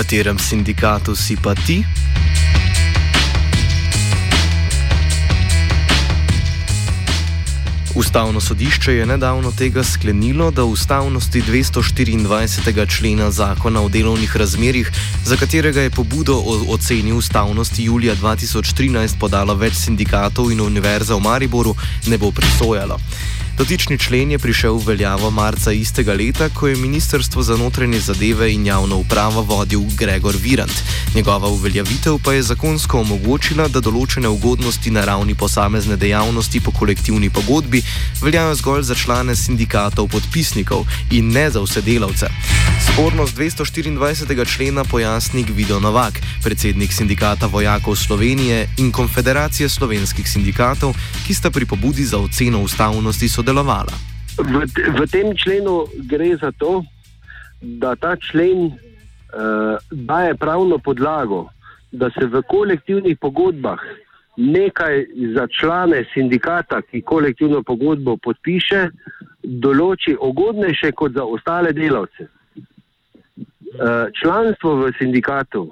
katerem sindikatu si pa ti? Ustavno sodišče je nedavno tega sklenilo, da ustavnosti 224. člena zakona o delovnih razmerjih, za katerega je pobudo o oceni ustavnosti julija 2013 podalo več sindikatov in univerza v Mariboru, ne bo presojalo. Dotični člen je prišel v veljavo marca istega leta, ko je Ministrstvo za notranje zadeve in javno upravo vodil Gregor Virant. Njegova uveljavitev pa je zakonsko omogočila, da določene ugodnosti na ravni posamezne dejavnosti po kolektivni pogodbi veljajo zgolj za člane sindikatov podpisnikov in ne za vse delavce. Spornost 224. člena pojasni Gvido Novak, predsednik sindikata vojakov Slovenije in Konfederacije slovenskih sindikatov, ki sta pri pobudi za oceno ustavnosti sodelovala. V, v tem členu gre za to, da ta člen uh, daje pravno podlago, da se v kolektivnih pogodbah nekaj za člane sindikata, ki kolektivno pogodbo podpiše, določi ugodnejše kot za ostale delavce. Uh, članstvo v sindikatu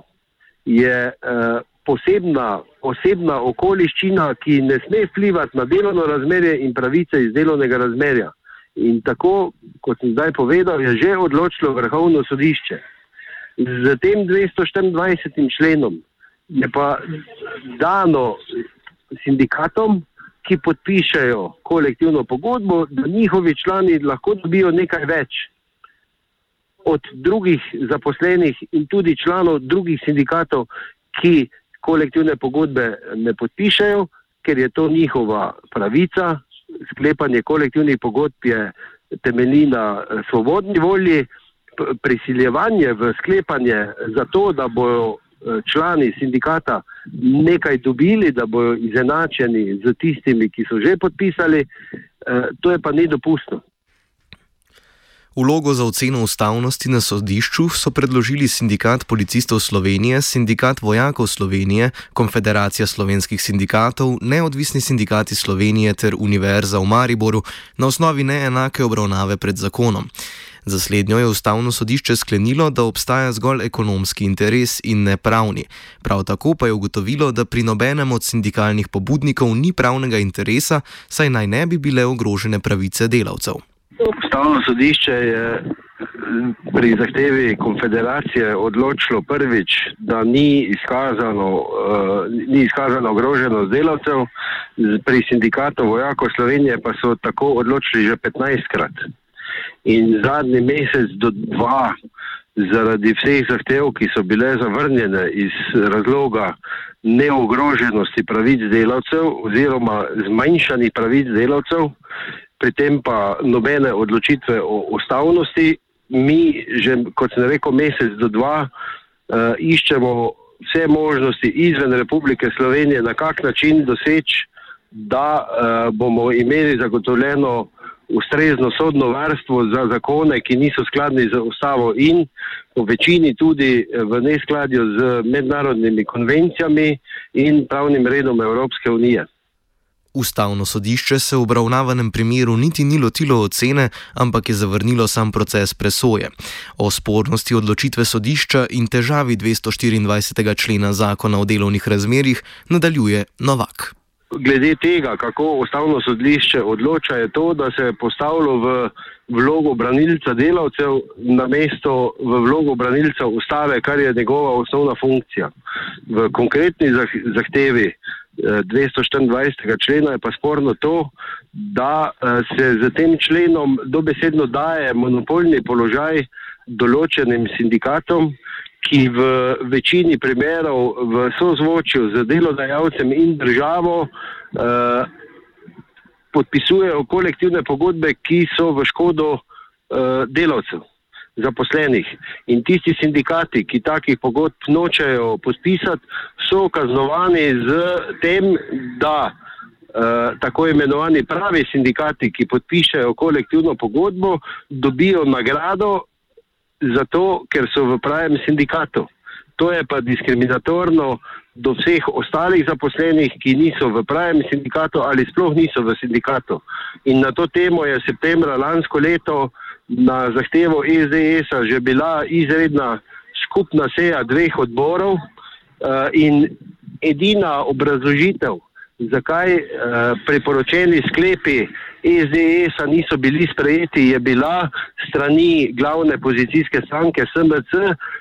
je uh, posebna, posebna okoliščina, ki ne sme vplivati na delovno razmerje in pravice iz delovnega razmerja. In tako, kot sem zdaj povedal, je že odločilo Vrhovno sodišče. Z tem 224. členom je pa dano sindikatom, ki podpišajo kolektivno pogodbo, da njihovi člani lahko dobijo nekaj več od drugih zaposlenih in tudi članov drugih sindikatov, ki kolektivne pogodbe ne podpišajo, ker je to njihova pravica. Sklepanje kolektivnih pogodb je temelji na svobodni volji prisiljevanje v sklepanje za to, da bodo eh, člani sindikata nekaj dobili, da bodo izenačeni z tistimi, ki so že podpisali, eh, to je pa nedopustno. Vlogo za oceno ustavnosti na sodišču so predložili Sindikat policistov Slovenije, Sindikat vojakov Slovenije, Konfederacija slovenskih sindikatov, Neodvisni sindikati Slovenije ter Univerza v Mariboru na osnovi neenake obravnave pred zakonom. Za slednjo je ustavno sodišče sklenilo, da obstaja zgolj ekonomski interes in ne pravni. Prav tako pa je ugotovilo, da pri nobenem od sindikalnih pobudnikov ni pravnega interesa, saj naj ne bi bile ogrožene pravice delavcev. Ustavno sodišče je pri zahtevi konfederacije odločilo prvič, da ni izkazano, uh, ni izkazano ogroženost delavcev, pri sindikatu vojakov Slovenije pa so tako odločili že 15krat in zadnji mesec do dva, zaradi vseh zahtev, ki so bile zavrnjene iz razloga neogroženosti pravic delavcev oziroma zmanjšanih pravic delavcev, pri tem pa nobene odločitve o ustavnosti, mi že, kot sem rekel, mesec do dva uh, iščemo vse možnosti izven Republike Slovenije, na kak način doseči, da uh, bomo imeli zagotovljeno ustrezno sodno varstvo za zakone, ki niso skladni z ustavo in po večini tudi v neskladju z mednarodnimi konvencijami in pravnim redom Evropske unije. Ustavno sodišče se v obravnavanem primeru niti ni lotilo ocene, ampak je zavrnilo sam proces presoje. O spornosti odločitve sodišča in težavi 224. člena zakona o delovnih razmerjih nadaljuje Novak glede tega, kako ustavno sodišče odloča, je to, da se je postavilo v vlogo branilca delavcev na mesto v vlogo branilca ustave, kar je njegova osnovna funkcija. V konkretni zahtevi 224. Eh, člena je pa sporno to, da eh, se z tem členom dobesedno daje monopolni položaj določenim sindikatom, ki v večini primerov v sozvočju z delodajalcem in državo uh, podpisujejo kolektivne pogodbe, ki so v škodo uh, delavcev, zaposlenih. In tisti sindikati, ki takih pogodb nočejo podpisati, so kaznovani z tem, da uh, tako imenovani pravi sindikati, ki podpišajo kolektivno pogodbo, dobijo nagrado zato, ker so v pravem sindikatu. To je pa diskriminatorno do vseh ostalih zaposlenih, ki niso v pravem sindikatu ali sploh niso v sindikatu. In na to temo je septembra lansko leto na zahtevo SDS-a že bila izredna skupna seja dveh odborov uh, in edina obrazložitev, zakaj uh, priporočeni sklepi SDS-a niso bili sprejeti, je bila strani glavne pozicijske stranke SMC,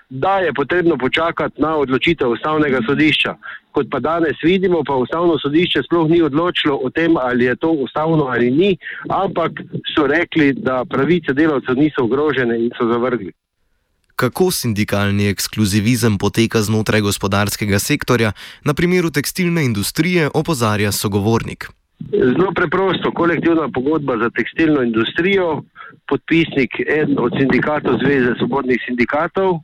da je potrebno počakati na odločitev ustavnega sodišča. Kot pa danes vidimo, pa ustavno sodišče sploh ni odločilo o tem, ali je to ustavno ali ni, ampak so rekli, da pravice delavcev niso ogrožene in so zavrgli. Kako sindikalni ekskluzivizem poteka znotraj gospodarskega sektorja, na primeru tekstilne industrije, opozarja sogovornik. Zelo preprosto, kolektivna pogodba za tekstilno industrijo, podpisnik en od sindikatov Zveze svobodnih sindikatov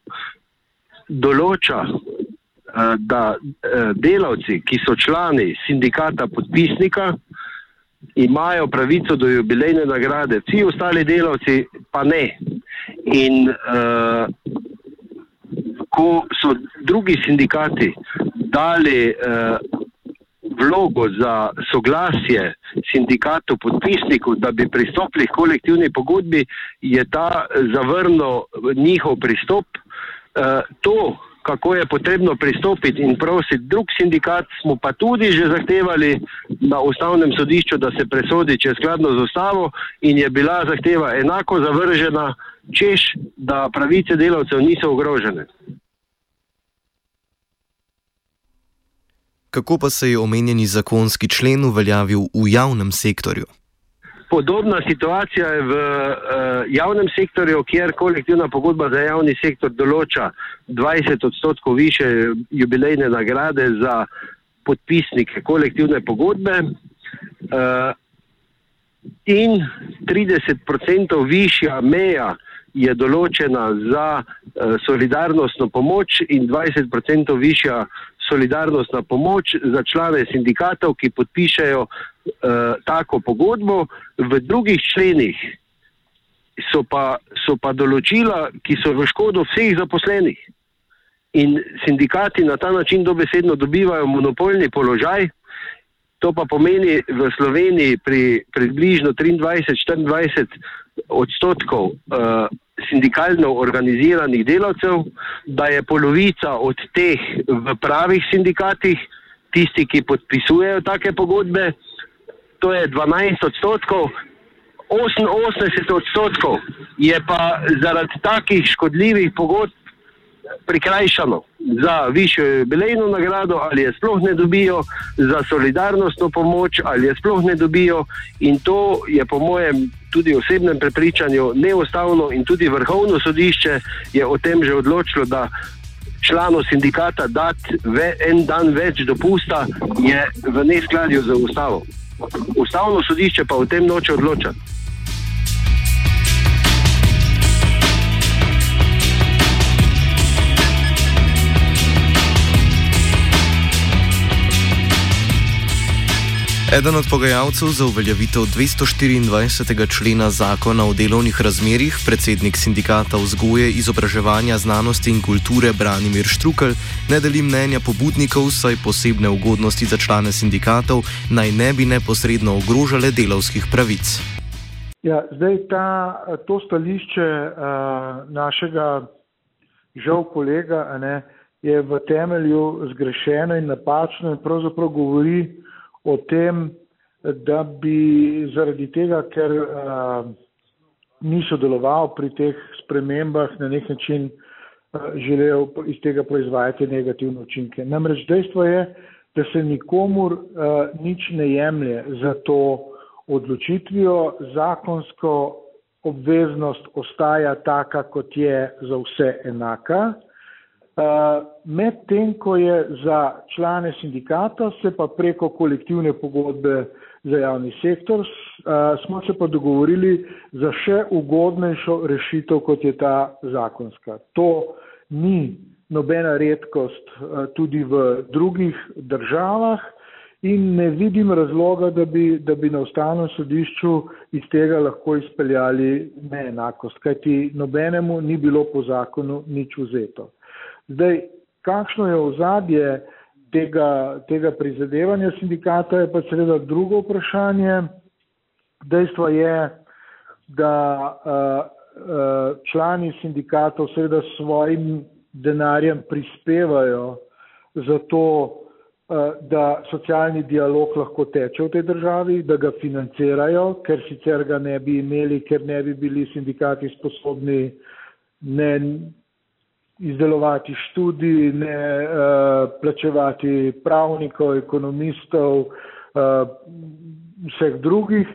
določa, eh, da eh, delavci, ki so člani sindikata podpisnika, imajo pravico do jubilejne nagrade, vsi ostali delavci pa ne. In uh, ko so drugi sindikati dali uh, vlogo za soglasje sindikatov podpisnikov, da bi pristopili k kolektivni pogodbi, je ta zavrnil njihov pristop. Eh, to, kako je potrebno pristopiti in prositi drug sindikat, smo pa tudi že zahtevali na ustavnem sodišču, da se presodi, če je skladno z ustavo in je bila zahteva enako zavržena, češ, da pravice delavcev niso ogrožene. Kako pa se je omenjeni zakonski člen uveljavil v javnem sektorju? Podobna situacija je v uh, javnem sektorju, kjer kolektivna pogodba za javni sektor določa 20 odstotkov više jubilejne nagrade za podpisnike kolektivne pogodbe uh, in 30 odstotkov višja meja je določena za uh, solidarnostno pomoč in 20 odstotkov višja solidarnostna pomoč za člane sindikatov, ki podpišajo uh, tako pogodbo. V drugih členih so pa, so pa določila, ki so v škodo vseh zaposlenih. In sindikati na ta način dobesedno dobivajo monopolni položaj. To pa pomeni v Sloveniji pri približno 23-24 odstotkov uh, sindikalno organiziranih delavcev, da je polovica od teh v pravih sindikatih, tisti, ki podpisujejo take pogodbe, to je 12 odstotkov, 88 odstotkov. Je pa zaradi takih škodljivih pogodb prikrajšano za višjo jubilejno nagrado, ali je sploh ne dobijo, za solidarnostno pomoč, ali je sploh ne dobijo. In to je po mojem tudi osebnem prepričanju neustavno, in tudi vrhovno sodišče je o tem že odločilo, da članu sindikata dati en dan več dopusta, je v neskladju z ustavo. Ustavno sodišče pa o tem noče odločati. Eden od pogajalcev za uveljavitev 224. člena zakona o delovnih razmerjih, predsednik sindikata vzgoje, izobraževanja, znanosti in kulture Branimir Štrukel, ne deli mnenja pobudnikov, saj posebne ugodnosti za člane sindikatov naj ne bi neposredno ogrožale delovskih pravic. Ja, zdaj ta, to stališče uh, našega žal kolega ne, je v temelju zgrešeno in napačno in pravzaprav govori, o tem, da bi zaradi tega, ker uh, ni sodeloval pri teh spremembah, na nek način uh, želel iz tega proizvajati negativne učinke. Namreč dejstvo je, da se nikomur uh, nič ne jemlje za to odločitvijo, zakonsko obveznost ostaja taka, kot je za vse enaka. Eh, medtem ko je za člane sindikata, se pa preko kolektivne pogodbe za javni sektor, uh, smo se pa dogovorili za še ugodnejšo rešitev, kot je ta zakonska. To ni nobena redkost uh, tudi v drugih državah in ne vidim razloga, da bi, da bi na ustavnem sodišču iz tega lahko izpeljali neenakost, kajti nobenemu ni bilo po zakonu nič vzeto. Zdaj, kakšno je ozadje tega, tega prizadevanja sindikata, je pa seveda drugo vprašanje. Dejstvo je, da uh, uh, člani sindikatov seveda s svojim denarjem prispevajo za to, eh, da socialni dialog lahko teče v tej državi, da ga financirajo, ker sicer ga ne bi imeli, ker ne bi bili sindikati sposobni ne izdelovati študij, ne uh, plačevati pravnikov, ekonomistov, uh, vseh drugih.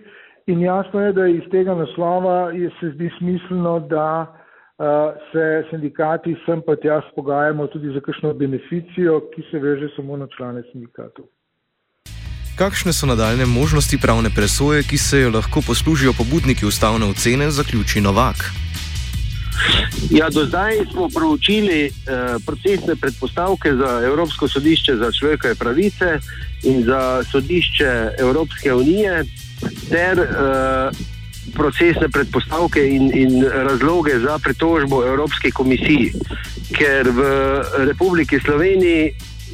In jasno je, da iz tega naslova se zdi smiselno, da uh, se sindikati sem pa tja spogajamo tudi za kakšno beneficijo, ki se veže samo na člane sindikatov. Kakšne so nadaljne možnosti pravne presoje, ki se jo lahko poslužijo pobudniki ustavne ocene, zaključi Novak? Ja, do zdaj smo proučili eh, procesne predpostavke za Evropsko sodišče za človekove pravice in za sodišče Evropske unije, ter eh, procesne predpostavke in, in razloge za pritožbo Evropske komisiji. Ker v Republiki Sloveniji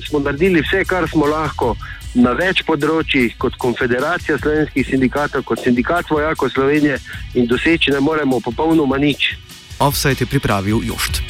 smo naredili vse, kar smo lahko. Na več področjih, kot Konfederacija slovenskih sindikatov, kot sindikat vojakov Slovenije, in doseči ne moremo popolnoma nič. Offset je pripravil Jošt.